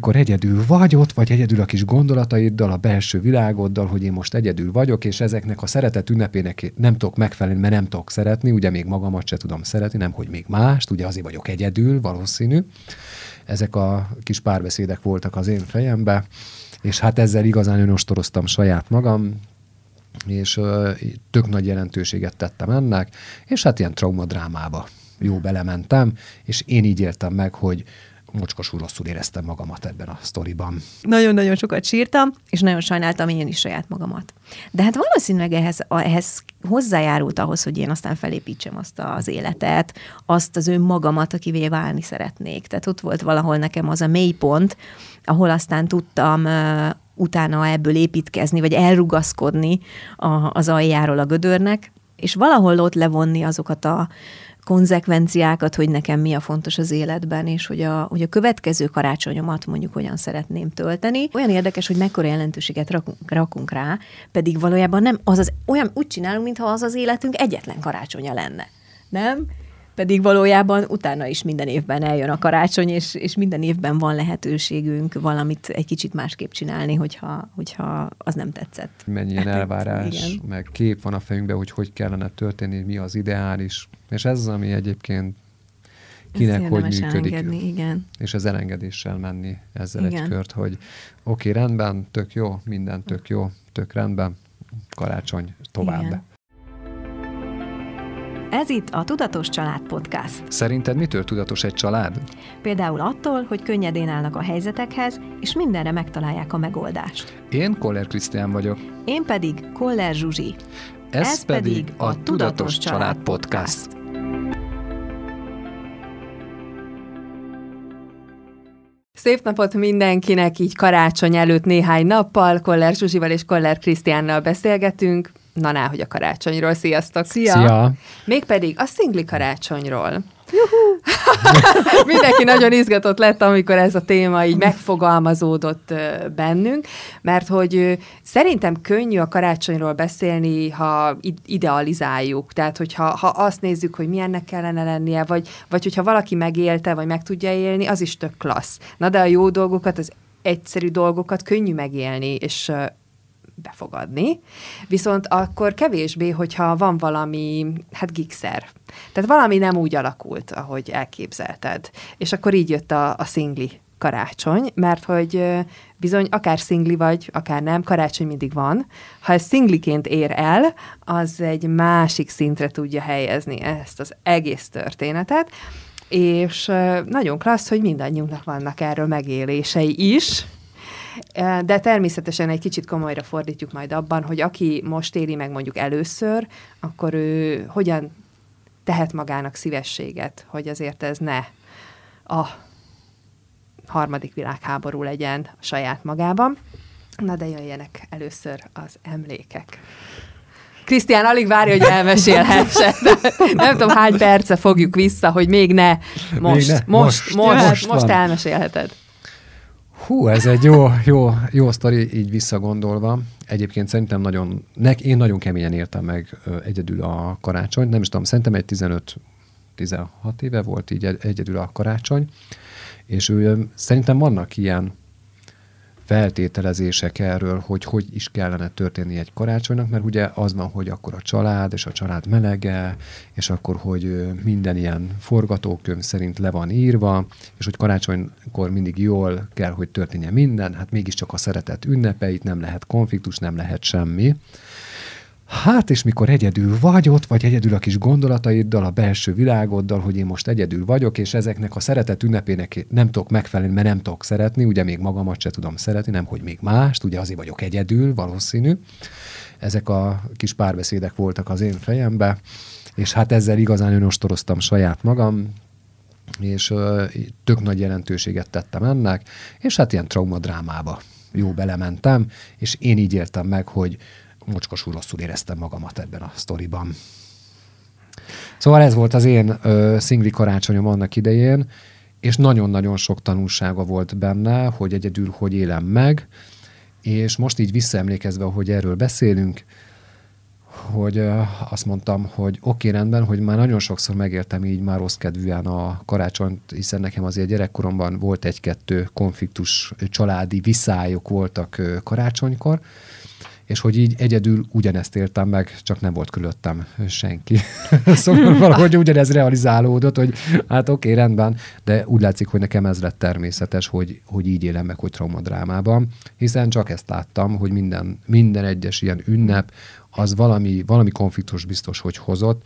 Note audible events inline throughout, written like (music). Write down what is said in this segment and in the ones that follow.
mikor egyedül vagy ott, vagy egyedül a kis gondolataiddal, a belső világoddal, hogy én most egyedül vagyok, és ezeknek a szeretet ünnepének nem tudok megfelelni, mert nem tudok szeretni, ugye még magamat se tudom szeretni, nem hogy még mást, ugye azért vagyok egyedül, valószínű. Ezek a kis párbeszédek voltak az én fejembe, és hát ezzel igazán önostoroztam saját magam, és tök nagy jelentőséget tettem ennek, és hát ilyen traumadrámába jó belementem, és én így éltem meg, hogy mocskosul rosszul éreztem magamat ebben a sztoriban. Nagyon-nagyon sokat sírtam, és nagyon sajnáltam én is saját magamat. De hát valószínűleg ehhez, ehhez hozzájárult ahhoz, hogy én aztán felépítsem azt az életet, azt az önmagamat, akivé válni szeretnék. Tehát ott volt valahol nekem az a mélypont, ahol aztán tudtam utána ebből építkezni, vagy elrugaszkodni a, az aljáról a gödörnek, és valahol ott levonni azokat a konzekvenciákat, hogy nekem mi a fontos az életben, és hogy a, hogy a következő karácsonyomat mondjuk hogyan szeretném tölteni. Olyan érdekes, hogy mekkora jelentőséget rakunk, rakunk rá, pedig valójában nem az az, olyan úgy csinálunk, mintha az az életünk egyetlen karácsonya lenne. Nem? Pedig valójában utána is minden évben eljön a karácsony, és, és minden évben van lehetőségünk valamit egy kicsit másképp csinálni, hogyha, hogyha az nem tetszett. Mennyi ilyen elvárás, Igen. meg kép van a fejünkben, hogy hogy kellene történni, mi az ideális. És ez az, ami egyébként kinek hogy működik. Elengedni, igen. És az elengedéssel menni ezzel igen. egy kört, hogy oké, okay, rendben, tök jó, minden tök jó, tök rendben, karácsony tovább. Igen. Ez itt a Tudatos Család Podcast. Szerinted mitől tudatos egy család? Például attól, hogy könnyedén állnak a helyzetekhez, és mindenre megtalálják a megoldást. Én Koller Krisztián vagyok. Én pedig Koller Zsuzsi. Ez, Ez pedig a Tudatos, Tudatos Család, Család Podcast. Szép napot mindenkinek, így karácsony előtt néhány nappal, Koller Zsuzsival és Koller Krisztiánnal beszélgetünk na hogy a karácsonyról. Sziasztok! Szia! Szia. Mégpedig a szingli karácsonyról. (laughs) Mindenki nagyon izgatott lett, amikor ez a téma így megfogalmazódott bennünk, mert hogy szerintem könnyű a karácsonyról beszélni, ha idealizáljuk. Tehát, hogyha ha azt nézzük, hogy milyennek kellene lennie, vagy, vagy hogyha valaki megélte, vagy meg tudja élni, az is tök klassz. Na de a jó dolgokat, az egyszerű dolgokat könnyű megélni, és befogadni, viszont akkor kevésbé, hogyha van valami, hát gigszer. Tehát valami nem úgy alakult, ahogy elképzelted. És akkor így jött a, a szingli karácsony, mert hogy bizony akár szingli vagy, akár nem, karácsony mindig van. Ha ez szingliként ér el, az egy másik szintre tudja helyezni ezt az egész történetet, és nagyon klassz, hogy mindannyiunknak vannak erről megélései is, de természetesen egy kicsit komolyra fordítjuk majd abban, hogy aki most éli meg mondjuk először, akkor ő hogyan tehet magának szívességet, hogy azért ez ne a harmadik világháború legyen a saját magában. Na de jöjjenek először az emlékek. Krisztián alig várja, hogy elmesélhesse. (laughs) Nem tudom, hány perce fogjuk vissza, hogy még ne. Most, még ne. most, most, most, most, most elmesélheted. Hú, ez egy jó, jó, jó sztori, így visszagondolva. Egyébként szerintem nagyon, nek, én nagyon keményen értem meg egyedül a karácsony. Nem is tudom, szerintem egy 15-16 éve volt így egyedül a karácsony, és ő, szerintem vannak ilyen feltételezések erről, hogy hogy is kellene történni egy karácsonynak, mert ugye az van, hogy akkor a család, és a család melege, és akkor, hogy minden ilyen forgatókönyv szerint le van írva, és hogy karácsonykor mindig jól kell, hogy történjen minden, hát mégiscsak a szeretet ünnepeit, nem lehet konfliktus, nem lehet semmi. Hát, és mikor egyedül vagy ott, vagy egyedül a kis gondolataiddal, a belső világoddal, hogy én most egyedül vagyok, és ezeknek a szeretet ünnepének nem tudok megfelelni, mert nem tudok szeretni, ugye még magamat se tudom szeretni, nem hogy még mást, ugye azért vagyok egyedül, valószínű. Ezek a kis párbeszédek voltak az én fejembe, és hát ezzel igazán önostoroztam saját magam, és uh, tök nagy jelentőséget tettem ennek, és hát ilyen traumadrámába jó belementem, és én így éltem meg, hogy mocskosul rosszul éreztem magamat ebben a sztoriban. Szóval ez volt az én ö, szingli karácsonyom annak idején, és nagyon-nagyon sok tanulsága volt benne, hogy egyedül hogy élem meg, és most így visszaemlékezve, hogy erről beszélünk, hogy azt mondtam, hogy oké, okay, rendben, hogy már nagyon sokszor megéltem így már rossz kedvűen a karácsonyt, hiszen nekem azért gyerekkoromban volt egy-kettő konfliktus, családi viszályok voltak karácsonykor, és hogy így egyedül ugyanezt éltem meg, csak nem volt körülöttem senki. (laughs) szóval valahogy ugyanez realizálódott, hogy hát oké, okay, rendben, de úgy látszik, hogy nekem ez lett természetes, hogy, hogy így élem meg, hogy traumadrámában, hiszen csak ezt láttam, hogy minden, minden egyes ilyen ünnep, az valami, valami konfliktus biztos, hogy hozott,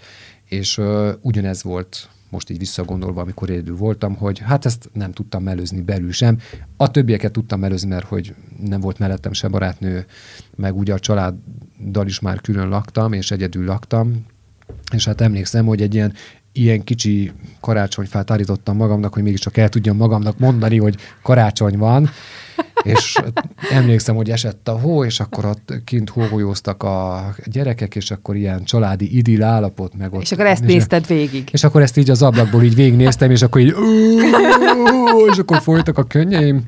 és uh, ugyanez volt most így visszagondolva, amikor egyedül voltam, hogy hát ezt nem tudtam melőzni belül sem. A többieket tudtam melőzni, mert hogy nem volt mellettem se barátnő, meg ugye a családdal is már külön laktam, és egyedül laktam, és hát emlékszem, hogy egy ilyen ilyen kicsi karácsonyfát állítottam magamnak, hogy mégiscsak el tudjam magamnak mondani, hogy karácsony van, és emlékszem, hogy esett a hó, és akkor ott kint hógolyóztak a gyerekek, és akkor ilyen családi idil állapot meg ott. És akkor ezt nézted végig. És akkor ezt így az ablakból így végignéztem, és akkor így és akkor folytak a könnyeim.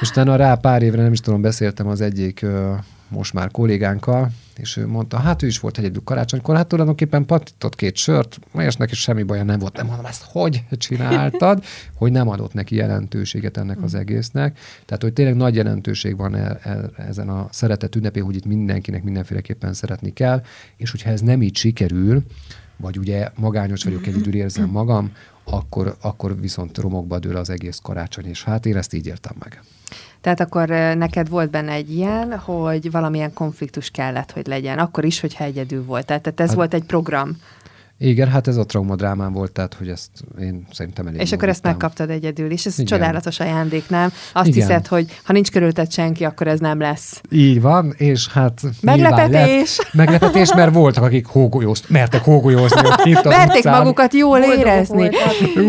És utána rá pár évre, nem is tudom, beszéltem az egyik most már kollégánkkal, és ő mondta, hát ő is volt egyedül karácsonykor, hát tulajdonképpen patított két sört, és neki semmi baja nem volt. Nem mondom, ezt hogy csináltad, (laughs) hogy nem adott neki jelentőséget ennek az egésznek. Tehát, hogy tényleg nagy jelentőség van e, e, ezen a szeretet ünnepén, hogy itt mindenkinek mindenféleképpen szeretni kell, és hogyha ez nem így sikerül, vagy ugye magányos vagyok, egyedül érzem magam, akkor, akkor viszont romokba dől az egész karácsony, és hát én ezt így értem meg. Tehát akkor neked volt benne egy ilyen, hogy valamilyen konfliktus kellett, hogy legyen, akkor is, hogyha egyedül volt. Tehát ez hát, volt egy program. Igen, hát ez a traumadrámám volt, tehát hogy ezt én szerintem elég És akkor ezt megkaptad egyedül, és ez Igen. csodálatos ajándék, nem? Azt Igen. hiszed, hogy ha nincs körülted senki, akkor ez nem lesz. Így van, és hát Meglepetés! Lett, meglepetés, mert voltak, akik hógolyózt, mertek hógolyózni ott kint az Merték utcán. magukat jól Boldogok érezni.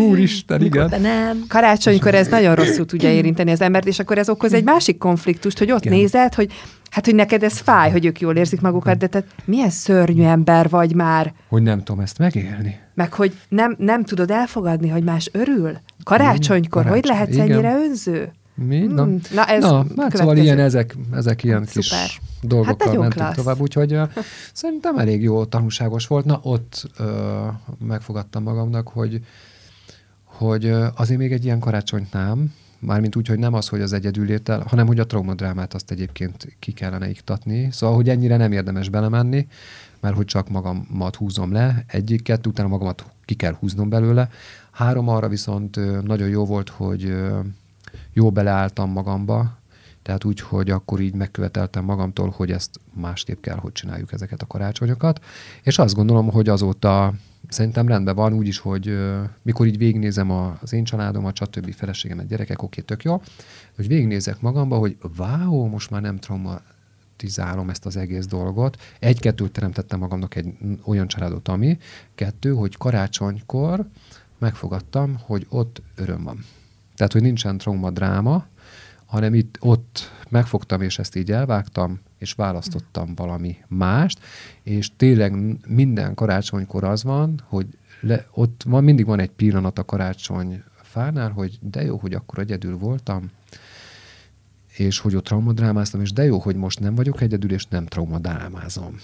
Úristen, igen. De nem. Karácsonykor ez nagyon rosszul tudja érinteni az embert, és akkor ez okoz egy másik konfliktust, hogy ott igen. nézed, hogy Hát, hogy neked ez fáj, hogy ők jól érzik magukat, de te milyen szörnyű ember vagy már. Hogy nem tudom ezt megélni. Meg, hogy nem, nem tudod elfogadni, hogy más örül. Karácsonykor, Karácsony. hogy lehetsz Igen. ennyire önző? Mi? Hmm. Na, Na, ez Na hát szóval ilyen, ezek, ezek ilyen Szuper. kis dolgokkal hát mentünk klassz. tovább, úgyhogy uh, szerintem elég jó tanulságos volt. Na, ott uh, megfogadtam magamnak, hogy, hogy uh, azért még egy ilyen karácsonyt nem, Mármint úgy, hogy nem az, hogy az egyedül ért el, hanem hogy a traumadrámát azt egyébként ki kellene iktatni. Szóval, hogy ennyire nem érdemes belemenni, mert hogy csak magamat húzom le, egyik, kettő, utána magamat ki kell húznom belőle. Három arra viszont nagyon jó volt, hogy jó beleálltam magamba, tehát úgy, hogy akkor így megköveteltem magamtól, hogy ezt másképp kell, hogy csináljuk ezeket a karácsonyokat. És azt gondolom, hogy azóta szerintem rendben van úgy is, hogy mikor így végignézem az én családom, a stb. feleségem, a gyerekek, oké, tök jó, hogy végignézek magamba, hogy váó, most már nem traumatizálom ezt az egész dolgot. Egy-kettőt teremtettem magamnak egy olyan családot, ami. Kettő, hogy karácsonykor megfogadtam, hogy ott öröm van. Tehát, hogy nincsen trauma dráma, hanem itt ott megfogtam, és ezt így elvágtam, és választottam valami mást, és tényleg minden karácsonykor az van, hogy le, ott van, mindig van egy pillanat a karácsony fánál, hogy de jó, hogy akkor egyedül voltam, és hogy ott traumadrámáztam, és de jó, hogy most nem vagyok egyedül, és nem traumadrámázom.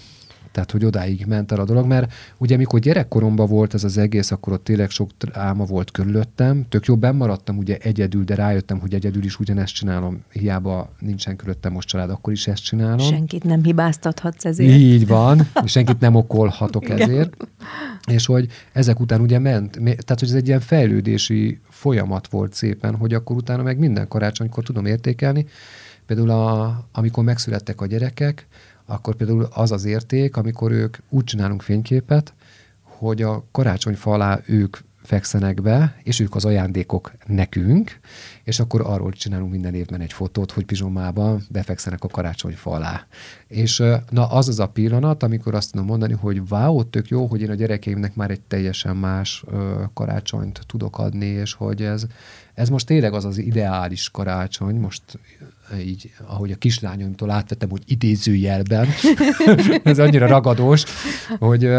Tehát, hogy odáig ment el a dolog, mert ugye mikor gyerekkoromban volt ez az egész, akkor ott tényleg sok álma volt körülöttem. Tök jó, maradtam ugye egyedül, de rájöttem, hogy egyedül is ugyanezt csinálom. Hiába nincsen körülöttem most család, akkor is ezt csinálom. Senkit nem hibáztathatsz ezért. Így van, és senkit nem okolhatok ezért. És hogy ezek után ugye ment, tehát hogy ez egy ilyen fejlődési folyamat volt szépen, hogy akkor utána meg minden karácsonykor tudom értékelni. Például a, amikor megszülettek a gyerekek, akkor például az az érték, amikor ők úgy csinálunk fényképet, hogy a karácsonyfa alá ők fekszenek be, és ők az ajándékok nekünk, és akkor arról csinálunk minden évben egy fotót, hogy pizsomában befekszenek a karácsonyfa alá. És na az az a pillanat, amikor azt tudom mondani, hogy wow, tök jó, hogy én a gyerekeimnek már egy teljesen más ö, karácsonyt tudok adni, és hogy ez, ez most tényleg az az ideális karácsony, most így, ahogy a kislányomtól átvettem, hogy idézőjelben, (laughs) ez annyira ragadós, hogy,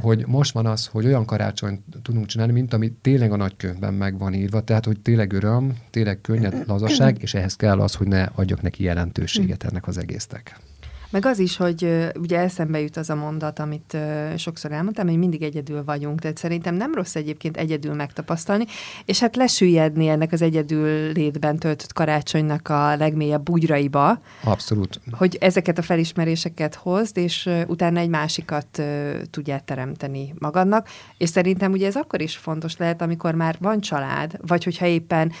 hogy most van az, hogy olyan karácsonyt tudunk csinálni, mint ami tényleg a nagykönyvben meg van írva, tehát hogy tényleg öröm, tényleg könnyed (clears throat) lazaság, és ehhez kell az, hogy ne adjak neki jelentőséget ennek az egésznek. Meg az is, hogy ugye eszembe jut az a mondat, amit sokszor elmondtam, hogy mindig egyedül vagyunk, tehát szerintem nem rossz egyébként egyedül megtapasztalni, és hát lesüllyedni ennek az egyedül létben töltött karácsonynak a legmélyebb bugyraiba. Abszolút. Hogy ezeket a felismeréseket hozd, és utána egy másikat tudjál teremteni magadnak, és szerintem ugye ez akkor is fontos lehet, amikor már van család, vagy hogyha éppen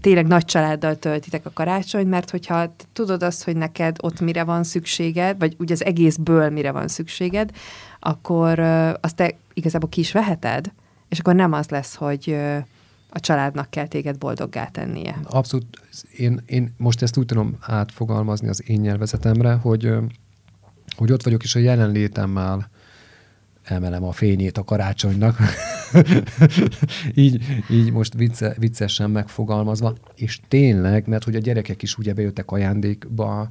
tényleg nagy családdal töltitek a karácsonyt, mert hogyha tudod azt, hogy neked ott mire van szükséged, vagy ugye az egészből mire van szükséged, akkor azt te igazából ki is veheted, és akkor nem az lesz, hogy a családnak kell téged boldoggá tennie. Abszolút. Én, én most ezt úgy tudom átfogalmazni az én nyelvezetemre, hogy, hogy ott vagyok, és a jelenlétemmel emelem a fényét a karácsonynak. (laughs) így, így most vicce, viccesen megfogalmazva. És tényleg, mert hogy a gyerekek is ugye bejöttek ajándékba,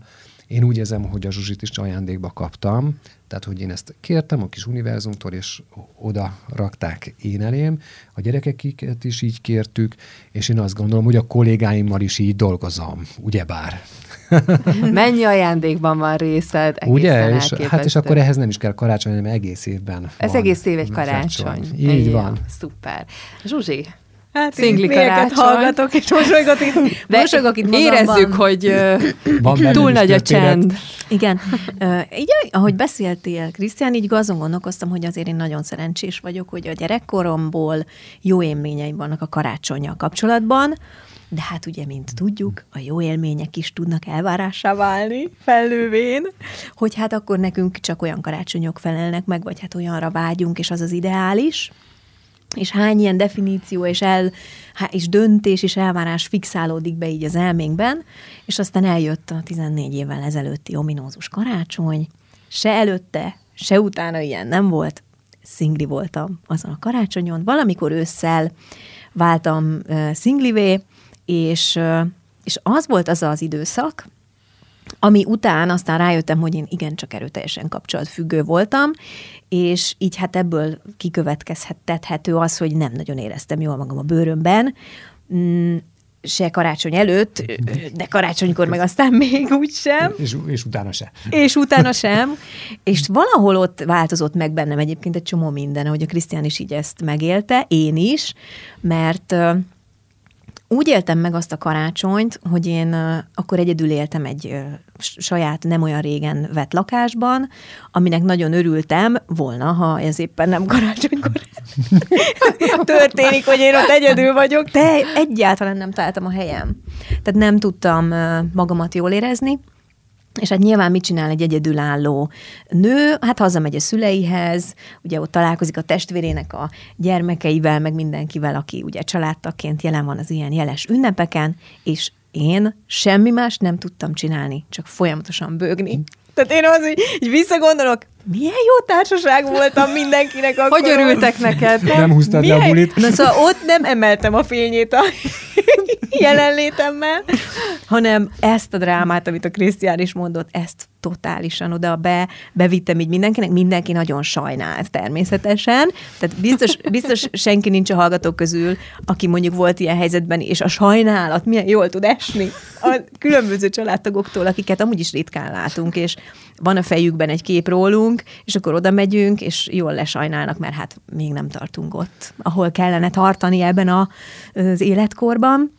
én úgy érzem, hogy a Zsuzsit is ajándékba kaptam, tehát hogy én ezt kértem a kis univerzumtól, és oda rakták én elém. A gyerekeket is így kértük, és én azt gondolom, hogy a kollégáimmal is így dolgozom, ugyebár. (laughs) Mennyi ajándékban van részed? Ugye? És, hát és akkor ehhez nem is kell karácsony, hanem egész évben Ez van egész év egy karácsony. Így Igen, van. Szuper. Zsuzsi, Hát Szingli karácsony. hallgatok, és mosolygok itt, De mosolygok itt érezzük, hogy van túl nagy a csend. Igen. Így, ahogy beszéltél, Krisztián, így azon gondolkoztam, hogy azért én nagyon szerencsés vagyok, hogy a gyerekkoromból jó élményeim vannak a karácsonyjal kapcsolatban, de hát ugye, mint tudjuk, a jó élmények is tudnak elvárássá válni felnővén, hogy hát akkor nekünk csak olyan karácsonyok felelnek meg, vagy hát olyanra vágyunk, és az az ideális, és hány ilyen definíció és, el, és döntés és elvárás fixálódik be így az elménkben, és aztán eljött a 14 évvel ezelőtti ominózus karácsony, se előtte, se utána ilyen nem volt, szingli voltam azon a karácsonyon, valamikor ősszel váltam szinglivé, és, és az volt az az időszak, ami után aztán rájöttem, hogy én igencsak erőteljesen kapcsolatfüggő voltam, és így hát ebből kikövetkezhethető az, hogy nem nagyon éreztem jól magam a bőrömben, mm, se karácsony előtt, de karácsonykor meg aztán még úgy sem. És, és utána sem. És utána sem. És valahol ott változott meg bennem egyébként egy csomó minden, hogy a Krisztián is így ezt megélte, én is, mert úgy éltem meg azt a karácsonyt, hogy én akkor egyedül éltem egy saját nem olyan régen vett lakásban, aminek nagyon örültem volna, ha ez éppen nem karácsonykor (laughs) történik, hogy én ott egyedül vagyok, de egyáltalán nem találtam a helyem. Tehát nem tudtam magamat jól érezni, és hát nyilván mit csinál egy egyedülálló nő? Hát hazamegy a szüleihez, ugye ott találkozik a testvérének a gyermekeivel, meg mindenkivel, aki ugye családtaként jelen van az ilyen jeles ünnepeken, és én semmi más nem tudtam csinálni, csak folyamatosan bőgni. Tehát én az, hogy így visszagondolok, milyen jó társaság voltam mindenkinek akkor. Hogy örültek neked? Nem, nem húztad milyen... le a bulit? Na szóval ott nem emeltem a fényét a jelenlétemmel, hanem ezt a drámát, amit a Krisztián is mondott, ezt totálisan oda be, bevittem így mindenkinek, mindenki nagyon sajnált természetesen, tehát biztos, biztos senki nincs a hallgatók közül, aki mondjuk volt ilyen helyzetben, és a sajnálat milyen jól tud esni a különböző családtagoktól, akiket amúgy is ritkán látunk, és van a fejükben egy kép rólunk, és akkor oda megyünk, és jól lesajnálnak, mert hát még nem tartunk ott, ahol kellene tartani ebben a, az életkorban.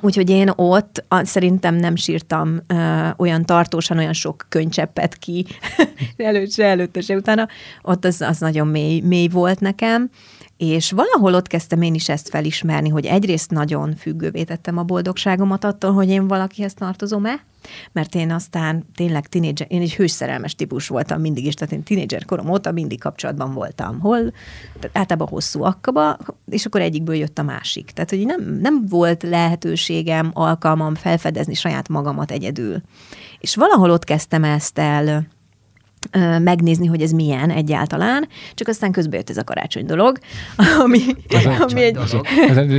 Úgyhogy én ott a, szerintem nem sírtam ö, olyan tartósan, olyan sok könycseppet ki, (laughs) előtt se, előtte se, utána. Ott az, az nagyon mély, mély volt nekem. És valahol ott kezdtem én is ezt felismerni, hogy egyrészt nagyon függővé tettem a boldogságomat attól, hogy én valakihez tartozom-e, mert én aztán tényleg tinédzser, én egy hőszerelmes típus voltam mindig is, tehát én tinédzser korom óta mindig kapcsolatban voltam. Hol? Általában hosszú akkaba, és akkor egyikből jött a másik. Tehát, hogy nem, nem volt lehetőségem, alkalmam felfedezni saját magamat egyedül. És valahol ott kezdtem ezt el megnézni, hogy ez milyen egyáltalán, csak aztán közben jött ez a karácsony dolog, (laughs) ami, az ami egy az,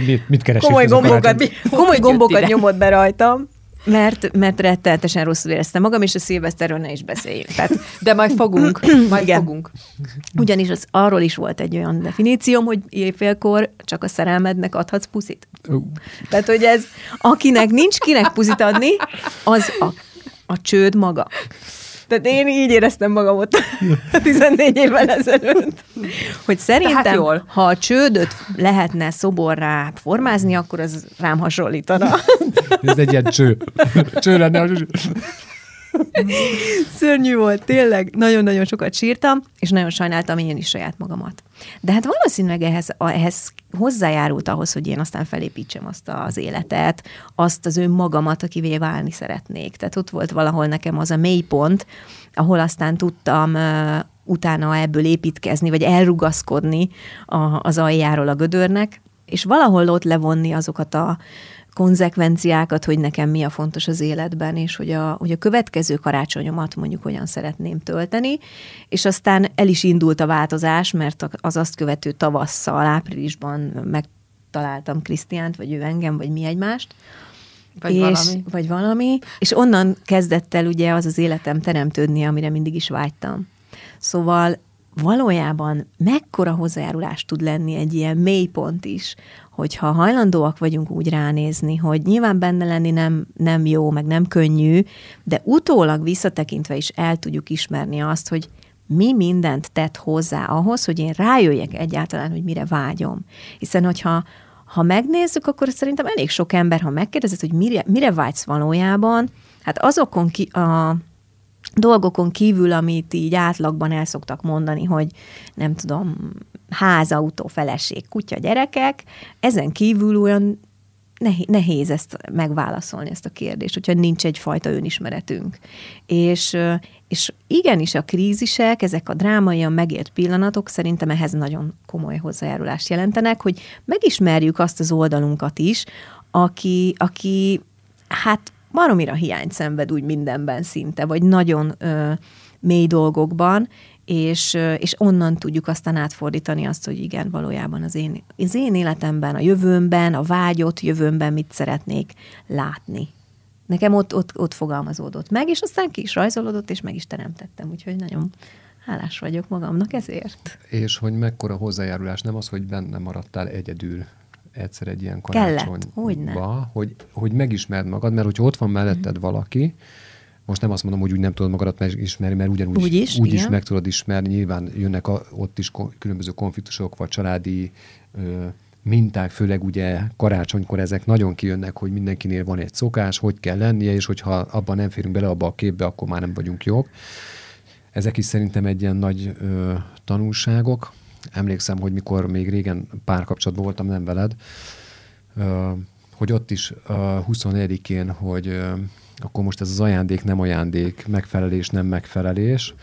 mit, mit komoly gombokat, komoly gombokat nyomott be rajtam, mert, mert rettenetesen rosszul éreztem magam, és a szilveszterről ne is beszéljünk. Tehát, (laughs) De majd fogunk, (coughs) majd igen. fogunk. Ugyanis az, arról is volt egy olyan definícióm, hogy éjfélkor csak a szerelmednek adhatsz puszit. Uh. Tehát, hogy ez, akinek nincs kinek puszit adni, az a a csőd maga. Tehát én így éreztem magam ott 14 évvel ezelőtt. Hogy szerintem, jól. ha a csődöt lehetne szoborrá formázni, akkor az rám hasonlítana. Ez egy ilyen cső. Cső lenne a (laughs) Szörnyű volt, tényleg. Nagyon-nagyon sokat sírtam, és nagyon sajnáltam én is saját magamat. De hát valószínűleg ehhez, ehhez hozzájárult ahhoz, hogy én aztán felépítsem azt az életet, azt az önmagamat, akivé válni szeretnék. Tehát ott volt valahol nekem az a mélypont, ahol aztán tudtam uh, utána ebből építkezni, vagy elrugaszkodni a, az aljáról a gödörnek, és valahol ott levonni azokat a konzekvenciákat, hogy nekem mi a fontos az életben, és hogy a, hogy a következő karácsonyomat mondjuk hogyan szeretném tölteni, és aztán el is indult a változás, mert az azt követő tavasszal, áprilisban megtaláltam Krisztiánt, vagy ő engem, vagy mi egymást, Vagy és, valami. Vagy valami. És onnan kezdett el ugye az az életem teremtődni, amire mindig is vágytam. Szóval valójában mekkora hozzájárulás tud lenni egy ilyen mélypont is, hogyha hajlandóak vagyunk úgy ránézni, hogy nyilván benne lenni nem, nem jó, meg nem könnyű, de utólag visszatekintve is el tudjuk ismerni azt, hogy mi mindent tett hozzá ahhoz, hogy én rájöjjek egyáltalán, hogy mire vágyom. Hiszen, hogyha ha megnézzük, akkor szerintem elég sok ember, ha megkérdezed, hogy mire, mire vágysz valójában, hát azokon ki, a dolgokon kívül, amit így átlagban el szoktak mondani, hogy nem tudom, ház, autó, feleség, kutya, gyerekek, ezen kívül olyan nehéz, ezt megválaszolni, ezt a kérdést, hogyha nincs egyfajta önismeretünk. És, és igenis a krízisek, ezek a drámaian megért pillanatok szerintem ehhez nagyon komoly hozzájárulást jelentenek, hogy megismerjük azt az oldalunkat is, aki, aki hát baromira hiányt szenved úgy mindenben szinte, vagy nagyon ö, mély dolgokban, és, és onnan tudjuk aztán átfordítani azt, hogy igen, valójában az én, az én életemben, a jövőmben, a vágyott jövőmben mit szeretnék látni. Nekem ott, ott, ott fogalmazódott meg, és aztán ki is rajzolódott, és meg is teremtettem, úgyhogy nagyon hálás vagyok magamnak ezért. És hogy mekkora hozzájárulás, nem az, hogy benne maradtál egyedül egyszer egy ilyen karácsonyba, hogy, hogy megismerd magad, mert hogyha ott van melletted Mhm. valaki, most nem azt mondom, hogy úgy nem tudod magadat megismerni, mert ugyanúgy Úgy is, úgy is meg tudod ismerni, nyilván jönnek a, ott is különböző konfliktusok, vagy családi ö, minták, főleg ugye karácsonykor ezek nagyon kijönnek, hogy mindenkinél van egy szokás, hogy kell lennie, és hogyha abban nem férünk bele abba a képbe, akkor már nem vagyunk jók. Ezek is szerintem egy ilyen nagy ö, tanulságok. Emlékszem, hogy mikor még régen párkapcsolatban voltam, nem veled, hogy ott is a 24-én, hogy akkor most ez az ajándék, nem ajándék, megfelelés, nem megfelelés.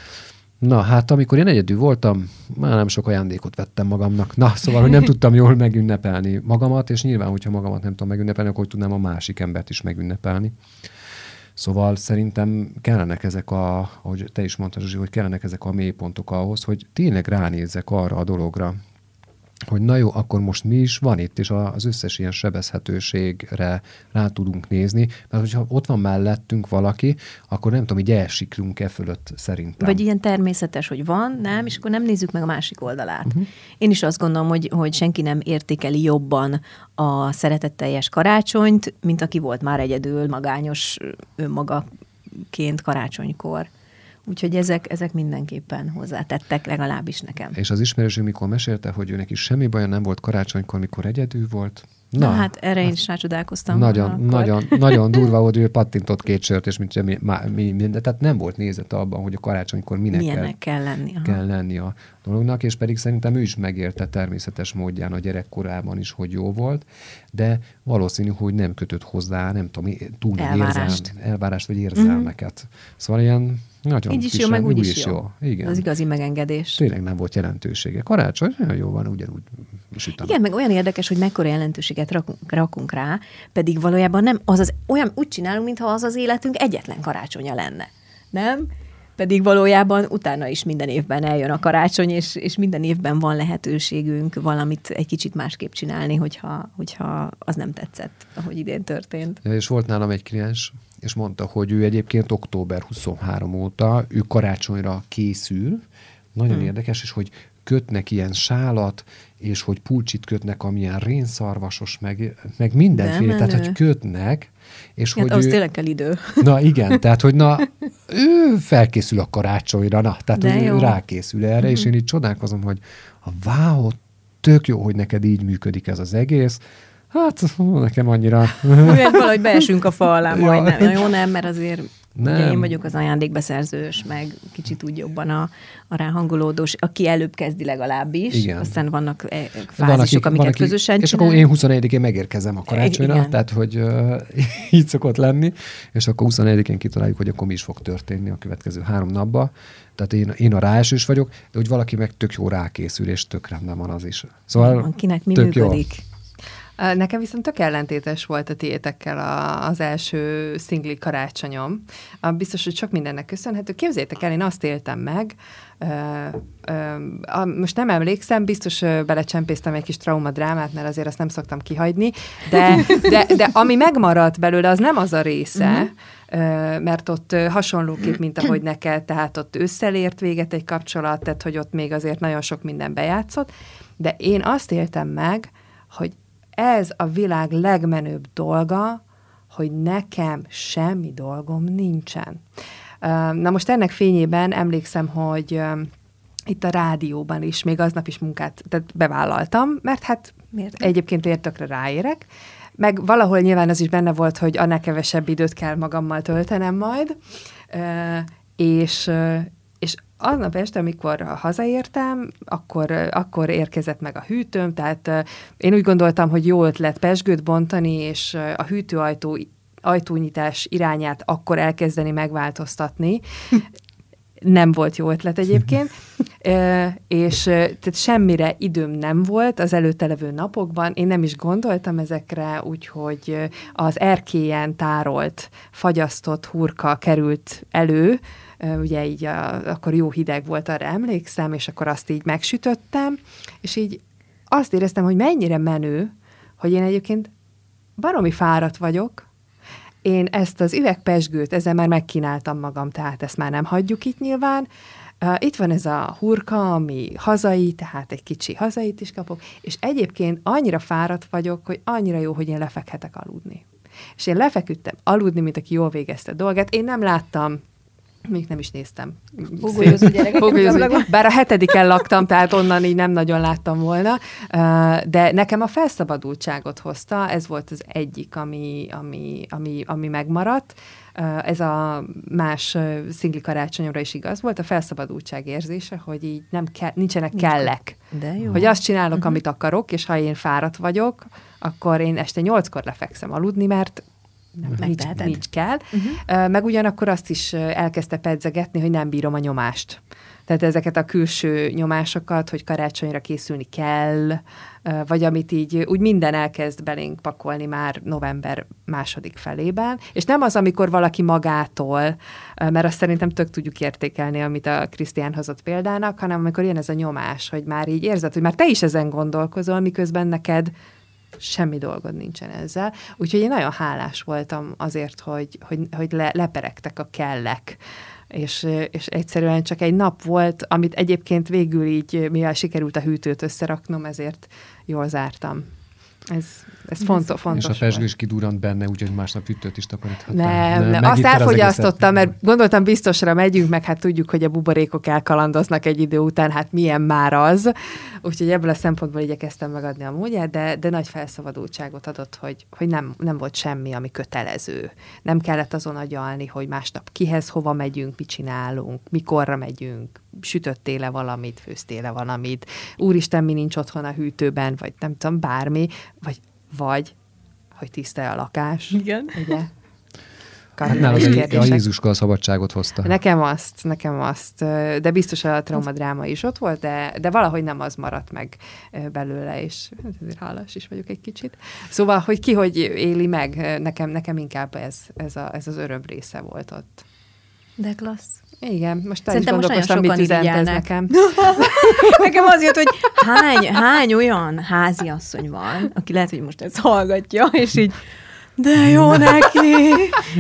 Na, hát amikor én egyedül voltam, már nem sok ajándékot vettem magamnak. Na, szóval, hogy nem (laughs) tudtam jól megünnepelni magamat, és nyilván, hogyha magamat nem tudom megünnepelni, akkor tudnám a másik embert is megünnepelni. Szóval szerintem kellenek ezek a, ahogy te is mondtad, Zsuzsi, hogy kellenek ezek a mélypontok ahhoz, hogy tényleg ránézzek arra a dologra, hogy na jó, akkor most mi is van itt, és az összes ilyen sebezhetőségre rá tudunk nézni, mert hogyha ott van mellettünk valaki, akkor nem tudom, hogy elsiklunk e fölött szerintem. Vagy ilyen természetes, hogy van, nem, és akkor nem nézzük meg a másik oldalát. Uh-huh. Én is azt gondolom, hogy, hogy senki nem értékeli jobban a szeretetteljes karácsonyt, mint aki volt már egyedül, magányos önmagaként karácsonykor. Úgyhogy ezek, ezek mindenképpen hozzátettek, legalábbis nekem. És az ismerősünk mikor mesélte, hogy ő neki semmi baja nem volt karácsonykor, mikor egyedül volt. Na, Na hát erre én is rácsodálkoztam. Nagyon, akkor. nagyon, (laughs) nagyon durva volt, ő pattintott két sört, és mint mi, mi, minden, tehát nem volt nézete abban, hogy a karácsonykor minek Milyennek kell lenni. Aha. kell lenni a dolognak, és pedig szerintem ő is megérte természetes módján a gyerekkorában is, hogy jó volt, de valószínű, hogy nem kötött hozzá, nem tudom, túl Elvárást. Érzelm, elvárást vagy érzelmeket. Szóval ilyen nagyon Így is jó, meg úgy úgy is jó. Igen. Az igazi megengedés. Tényleg nem volt jelentősége. Karácsony nagyon jó van, ugyanúgy sütem. Igen, meg olyan érdekes, hogy mekkora jelentőséget rakunk, rakunk rá, pedig valójában nem, az az, olyan úgy csinálunk, mintha az az életünk egyetlen karácsonya lenne. Nem? Pedig valójában utána is minden évben eljön a karácsony, és, és minden évben van lehetőségünk valamit egy kicsit másképp csinálni, hogyha, hogyha az nem tetszett, ahogy idén történt. Ja, és volt nálam egy kliens, és mondta, hogy ő egyébként október 23 óta, ő karácsonyra készül, nagyon hmm. érdekes, és hogy kötnek ilyen sálat, és hogy pulcsit kötnek, amilyen rénszarvasos, meg, meg mindenféle, tehát hogy kötnek, és hát, hogy az ő, tényleg kell idő. Na igen, tehát hogy na, ő felkészül a karácsonyra, na, tehát De ő jó. rákészül erre, és én így csodálkozom, hogy a wow, tök jó, hogy neked így működik ez az egész. Hát nekem annyira... Ugye valahogy beesünk a fa alá Ja. majdnem. Na jó, nem, mert azért nem. Ugye én vagyok az ajándékbeszerzős, meg kicsit úgy jobban a, a ráhangolódós, aki előbb kezdi legalábbis. Igen. Aztán vannak eh, Van, fázisok, akik- amiket van, közösen És akkor én 21-én megérkezem a karácsonyra, Igen. tehát hogy uh, (laughs) így szokott lenni, és akkor 21-én kitaláljuk, hogy akkor mi is fog történni a következő három napban. Tehát én, én a ráesős vagyok, de hogy valaki meg tök jó rákészül, és tök rendben van az is. Szóval Van, kinek mi tök jó. működik. Ö, Nekem viszont tök ellentétes volt a tiétekkel a, az első szingli karácsonyom. A, biztos, hogy sok mindennek köszönhető. Képzeljétek el, én azt éltem meg, ö, ö, a, most nem emlékszem, biztos ö, belecsempésztem egy kis traumadrámát, mert azért azt nem szoktam kihagyni, de, de, de ami megmaradt belőle, az nem az a része, ö, mert ott hasonlóképp, mint ahogy neked, tehát ott ősszel ért véget egy kapcsolat, tehát hogy ott még azért nagyon sok minden bejátszott, de én azt éltem meg, hogy ez a világ legmenőbb dolga, hogy nekem semmi dolgom nincsen. Na most ennek fényében emlékszem, hogy itt a rádióban is, még aznap is munkát tehát bevállaltam, mert hát Miért? egyébként miért tökre ráérek, meg valahol nyilván az is benne volt, hogy annál kevesebb időt kell magammal töltenem majd, és aznap este, amikor hazaértem, akkor, akkor érkezett meg a hűtőm, tehát én úgy gondoltam, hogy jó ötlet pesgőt bontani, és a hűtőajtó ajtónyitás irányát akkor elkezdeni megváltoztatni. Nem volt jó ötlet egyébként, (laughs) és tehát semmire időm nem volt az előtte levő napokban, én nem is gondoltam ezekre, úgyhogy az erkélyen tárolt, fagyasztott hurka került elő, ugye így a, akkor jó hideg volt, arra emlékszem, és akkor azt így megsütöttem, és így azt éreztem, hogy mennyire menő, hogy én egyébként baromi fáradt vagyok, én ezt az üvegpesgőt, ezzel már megkínáltam magam, tehát ezt már nem hagyjuk itt nyilván. Itt van ez a hurka, ami hazai, tehát egy kicsi hazait is kapok, és egyébként annyira fáradt vagyok, hogy annyira jó, hogy én lefekhetek aludni. És én lefeküdtem aludni, mint aki jól végezte a dolgát. Én nem láttam még nem is néztem. Hógolyózó- ablakban. (laughs) Bár a hetediken laktam, tehát onnan így nem nagyon láttam volna, de nekem a felszabadultságot hozta, ez volt az egyik, ami, ami, ami, ami megmaradt. Ez a más szingli karácsonyomra is igaz volt, a felszabadultság érzése, hogy így nem kell, nincsenek Nincs kellek. De jó. Hogy azt csinálok, Mhm. uh-huh. amit akarok, és ha én fáradt vagyok, akkor én este nyolckor lefekszem aludni, mert nem, nincs, Megteheted. nincs kell. Uh-huh. Meg ugyanakkor azt is elkezdte pedzegetni, hogy nem bírom a nyomást. Tehát ezeket a külső nyomásokat, hogy karácsonyra készülni kell, vagy amit így úgy minden elkezd belénk pakolni már november második felében. És nem az, amikor valaki magától, mert azt szerintem tök tudjuk értékelni, amit a Krisztián hozott példának, hanem amikor jön ez a nyomás, hogy már így érzed, hogy már te is ezen gondolkozol, miközben neked semmi dolgod nincsen ezzel. Úgyhogy én nagyon hálás voltam azért, hogy, hogy, hogy le, leperegtek a kellek. És, és egyszerűen csak egy nap volt, amit egyébként végül így, mivel sikerült a hűtőt összeraknom, ezért jól zártam. Ez, ez fontos, fontos és a pesgő is kidurrant benne, úgyhogy másnap ütőt is takaríthattál. nem, nem. megitted Azt az elfogyasztottam, egészet. mert gondoltam biztosra megyünk, meg hát tudjuk, hogy a buborékok elkalandoznak egy idő után, hát milyen már az. Úgyhogy ebből a szempontból igyekeztem megadni a módját, de, de nagy felszabadultságot adott, hogy, hogy nem, nem volt semmi, ami kötelező. Nem kellett azon agyalni, hogy másnap kihez, hova megyünk, mit csinálunk, mikorra megyünk, sütöttél-e valamit, főztél-e valamit, úristen, mi nincs otthon a hűtőben, vagy nem tudom, bármi, vagy, vagy hogy tiszta a lakás. Igen. Ugye? Hát nálad a, a. Jézuska a szabadságot hozta. Nekem azt, nekem azt, de biztos a traumadráma is ott volt, de, de valahogy nem az maradt meg belőle, és hát ezért hálás is vagyok egy kicsit. Szóval, hogy ki hogy éli meg, nekem, nekem inkább ez, ez, a, ez az öröbb része volt ott. De klassz. Igen, most Szerintem most nagyon gondolkoztam, mit sokan üzent ez nekem. (laughs) Nekem az jött, hogy hány, hány olyan háziasszony van, aki lehet, hogy most ezt hallgatja, és így de jó neki.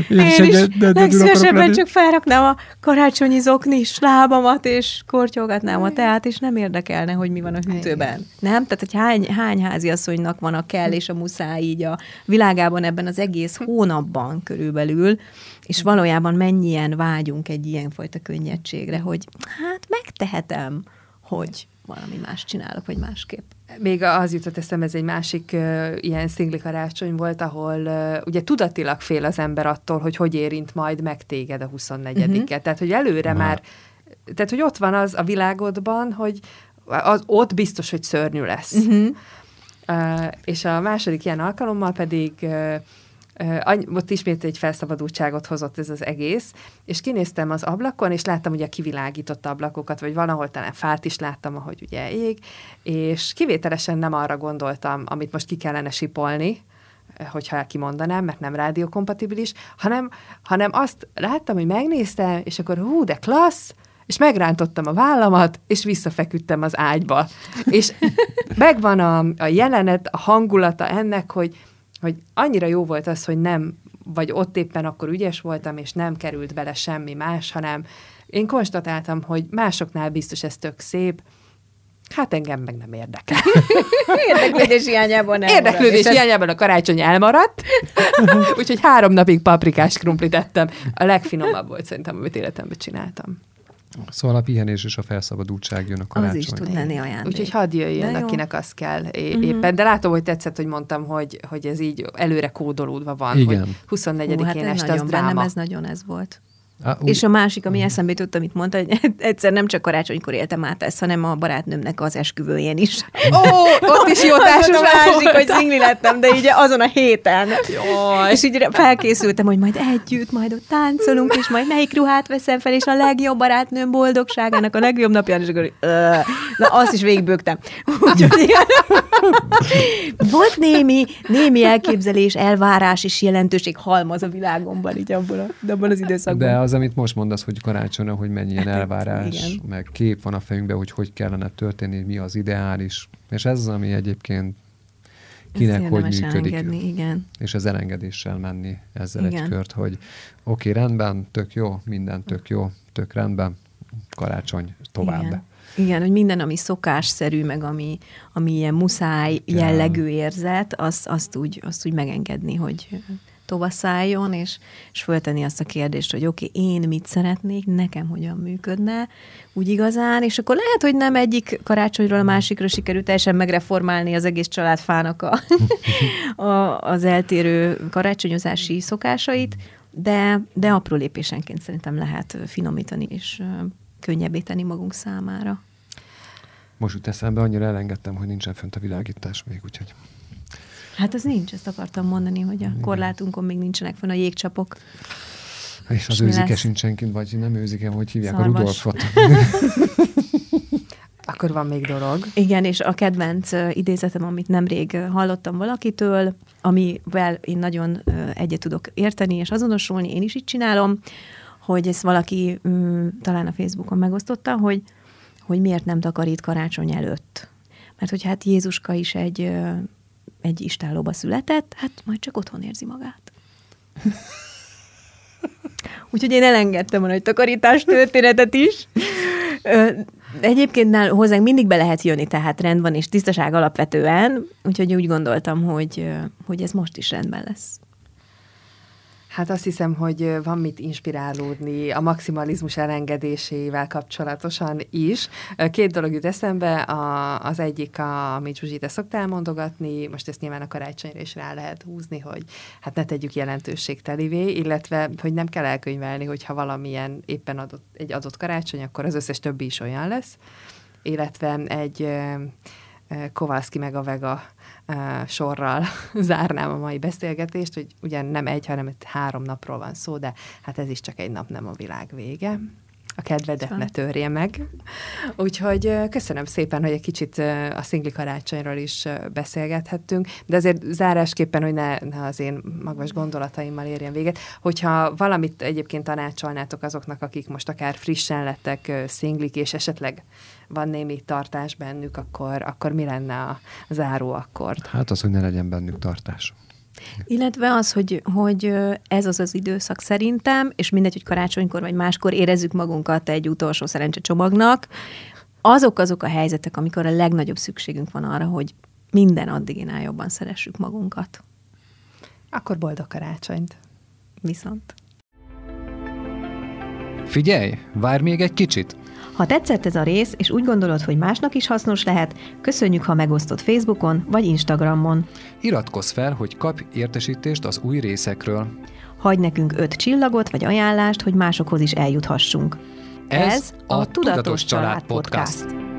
Én Én is legszívesebben csak felraknám a karácsonyi zoknis lábamat, és kortyolgatnám a teát, és nem érdekelne, hogy mi van a hűtőben. Nem? Tehát, hogy hány, hány háziasszonynak van a kell és a muszáj így a világában ebben az egész hónapban körülbelül, és valójában mennyien vágyunk egy ilyenfajta könnyedségre, hogy hát megtehetem, hogy valami más csinálok, vagy másképp. Még az jutott eszembe, ez egy másik uh, ilyen szingli karácsony volt, ahol uh, ugye tudatilag fél az ember attól, hogy hogy érint majd meg téged a 24-et. Uh-huh. Tehát, hogy előre Na. már, tehát, hogy ott van az a világodban, hogy az, ott biztos, hogy szörnyű lesz. Uh-huh. Uh, és a második ilyen alkalommal pedig uh, ott ismét egy felszabadultságot hozott ez az egész, és kinéztem az ablakon, és láttam ugye kivilágított ablakokat, vagy valahol talán fát is láttam, ahogy ugye ég, és kivételesen nem arra gondoltam, amit most ki kellene sipolni, hogyha kimondanám, mert nem rádiókompatibilis, hanem, hanem azt láttam, hogy megnéztem, és akkor hú, de klassz, és megrántottam a vállamat, és visszafeküdtem az ágyba. És megvan a, a jelenet, a hangulata ennek, hogy, hogy annyira jó volt az, hogy nem, vagy ott éppen akkor ügyes voltam, és nem került bele semmi más, hanem én konstatáltam, hogy másoknál biztos ez tök szép, hát engem meg nem érdekel. (laughs) Érdeklődés hiányában nem Érdeklődés hiányában a karácsony elmaradt, (laughs) úgyhogy három napig paprikás krumplit ettem. A legfinomabb volt szerintem, amit életemben csináltam. Szóval a pihenés és a felszabadultság jön a Az karácsony. is tud lenni ajándék. Úgyhogy hadd jöjjön, De jó. akinek az kell é- éppen. De látom, hogy tetszett, hogy mondtam, hogy, hogy ez így előre kódolódva van. Igen. Hogy 24-én Hú, hát este az nagyon bennem, dráma. ez nagyon ez volt. Ú, És a másik, ami eszembe jutott, amit mondta, hogy (laughs) egyszer nem csak karácsonykor éltem át ezt, hanem a barátnőmnek az esküvőjén is. Ó, (laughs) ott is jó társaság a hogy szingli lettem, de így azon a héten. Jaj. És így felkészültem, hogy majd együtt, majd ott táncolunk, és majd melyik ruhát veszem fel, és a legjobb barátnőm boldogságának a legjobb napján, és akkor na azt is végigbőgtem. Úgyhogy igen. (laughs) Volt némi, némi elképzelés, elvárás és jelentőség halmaz a világomban, így abban, a, abban az időszakban. De az, amit most mondasz, hogy karácsonyra, hogy mennyi ilyen elvárás, Igen. meg kép van a fejünkben, hogy hogy kellene történni, mi az ideális. És ez az, ami egyébként kinek Ezt hogy működik. elengedni, igen. És az elengedéssel menni ezzel Igen. egy kört, hogy oké, okay, rendben, tök jó, minden tök jó, tök rendben, karácsony tovább. Igen. Igen, hogy minden, ami szokásszerű, meg ami, ami ilyen muszáj Igen. jellegű érzet, az, azt, úgy, azt úgy megengedni, hogy tovaszálljon, és, és föltenni azt a kérdést, hogy oké, okay, én mit szeretnék, nekem hogyan működne, úgy igazán, és akkor lehet, hogy nem egyik karácsonyról a másikra sikerült teljesen megreformálni az egész családfának a, (laughs) a, az eltérő karácsonyozási szokásait, de, de apró lépésenként szerintem lehet finomítani és könnyebbé tenni magunk számára. Most jut eszembe, annyira elengedtem, hogy nincsen fönt a világítás még, úgyhogy Hát az nincs, ezt akartam mondani, hogy a korlátunkon még nincsenek fönn a jégcsapok. és az őzike sincsen kint, vagy nem őzike, hogy hívják Szarvas. a Rudolfot. (laughs) Akkor van még dolog. Igen, és a kedvenc idézetem, amit nemrég hallottam valakitől, amivel én nagyon egyet tudok érteni és azonosulni, én is így csinálom, hogy ezt valaki mm, talán a Facebookon megosztotta, hogy, hogy miért nem takarít karácsony előtt. Mert hogy hát Jézuska is egy, egy istállóba született, hát majd csak otthon érzi magát. (laughs) Úgyhogy én elengedtem a nagy takarítás történetet is. Egyébként nál hozzánk mindig be lehet jönni, tehát rend van és tisztaság alapvetően, úgyhogy úgy gondoltam, hogy, hogy ez most is rendben lesz. Hát azt hiszem, hogy van mit inspirálódni a maximalizmus elengedésével kapcsolatosan is. Két dolog jut eszembe, a, az egyik, a, amit Zsuzsi, te szoktál mondogatni, most ezt nyilván a karácsonyra is rá lehet húzni, hogy hát ne tegyük jelentőségtelivé, illetve, hogy nem kell elkönyvelni, hogyha valamilyen éppen adott, egy adott karácsony, akkor az összes többi is olyan lesz. Illetve egy Kovalszki meg a Vega sorral (laughs) zárnám a mai beszélgetést, hogy ugyan nem egy, hanem három napról van szó, de hát ez is csak egy nap, nem a világ vége. A kedvedet ne törje meg. Úgyhogy köszönöm szépen, hogy egy kicsit a szingli karácsonyról is beszélgethettünk, de azért zárásképpen, hogy ne, ne az én magvas gondolataimmal érjen véget, hogyha valamit egyébként tanácsolnátok azoknak, akik most akár frissen lettek szinglik, és esetleg van némi tartás bennük, akkor, akkor mi lenne a záró akkord? Hát az, hogy ne legyen bennük tartás. Illetve az, hogy, hogy ez az az időszak szerintem, és mindegy, hogy karácsonykor vagy máskor érezzük magunkat egy utolsó szerencsecsomagnak, azok azok a helyzetek, amikor a legnagyobb szükségünk van arra, hogy minden addiginál jobban szeressük magunkat. Akkor boldog karácsonyt! Viszont. Figyelj, várj még egy kicsit! Ha tetszett ez a rész, és úgy gondolod, hogy másnak is hasznos lehet, köszönjük, ha megosztod Facebookon vagy Instagramon. Iratkozz fel, hogy kapj értesítést az új részekről. Hagy nekünk öt csillagot vagy ajánlást, hogy másokhoz is eljuthassunk. Ez, Ez a Tudatos Család Podcast. podcast.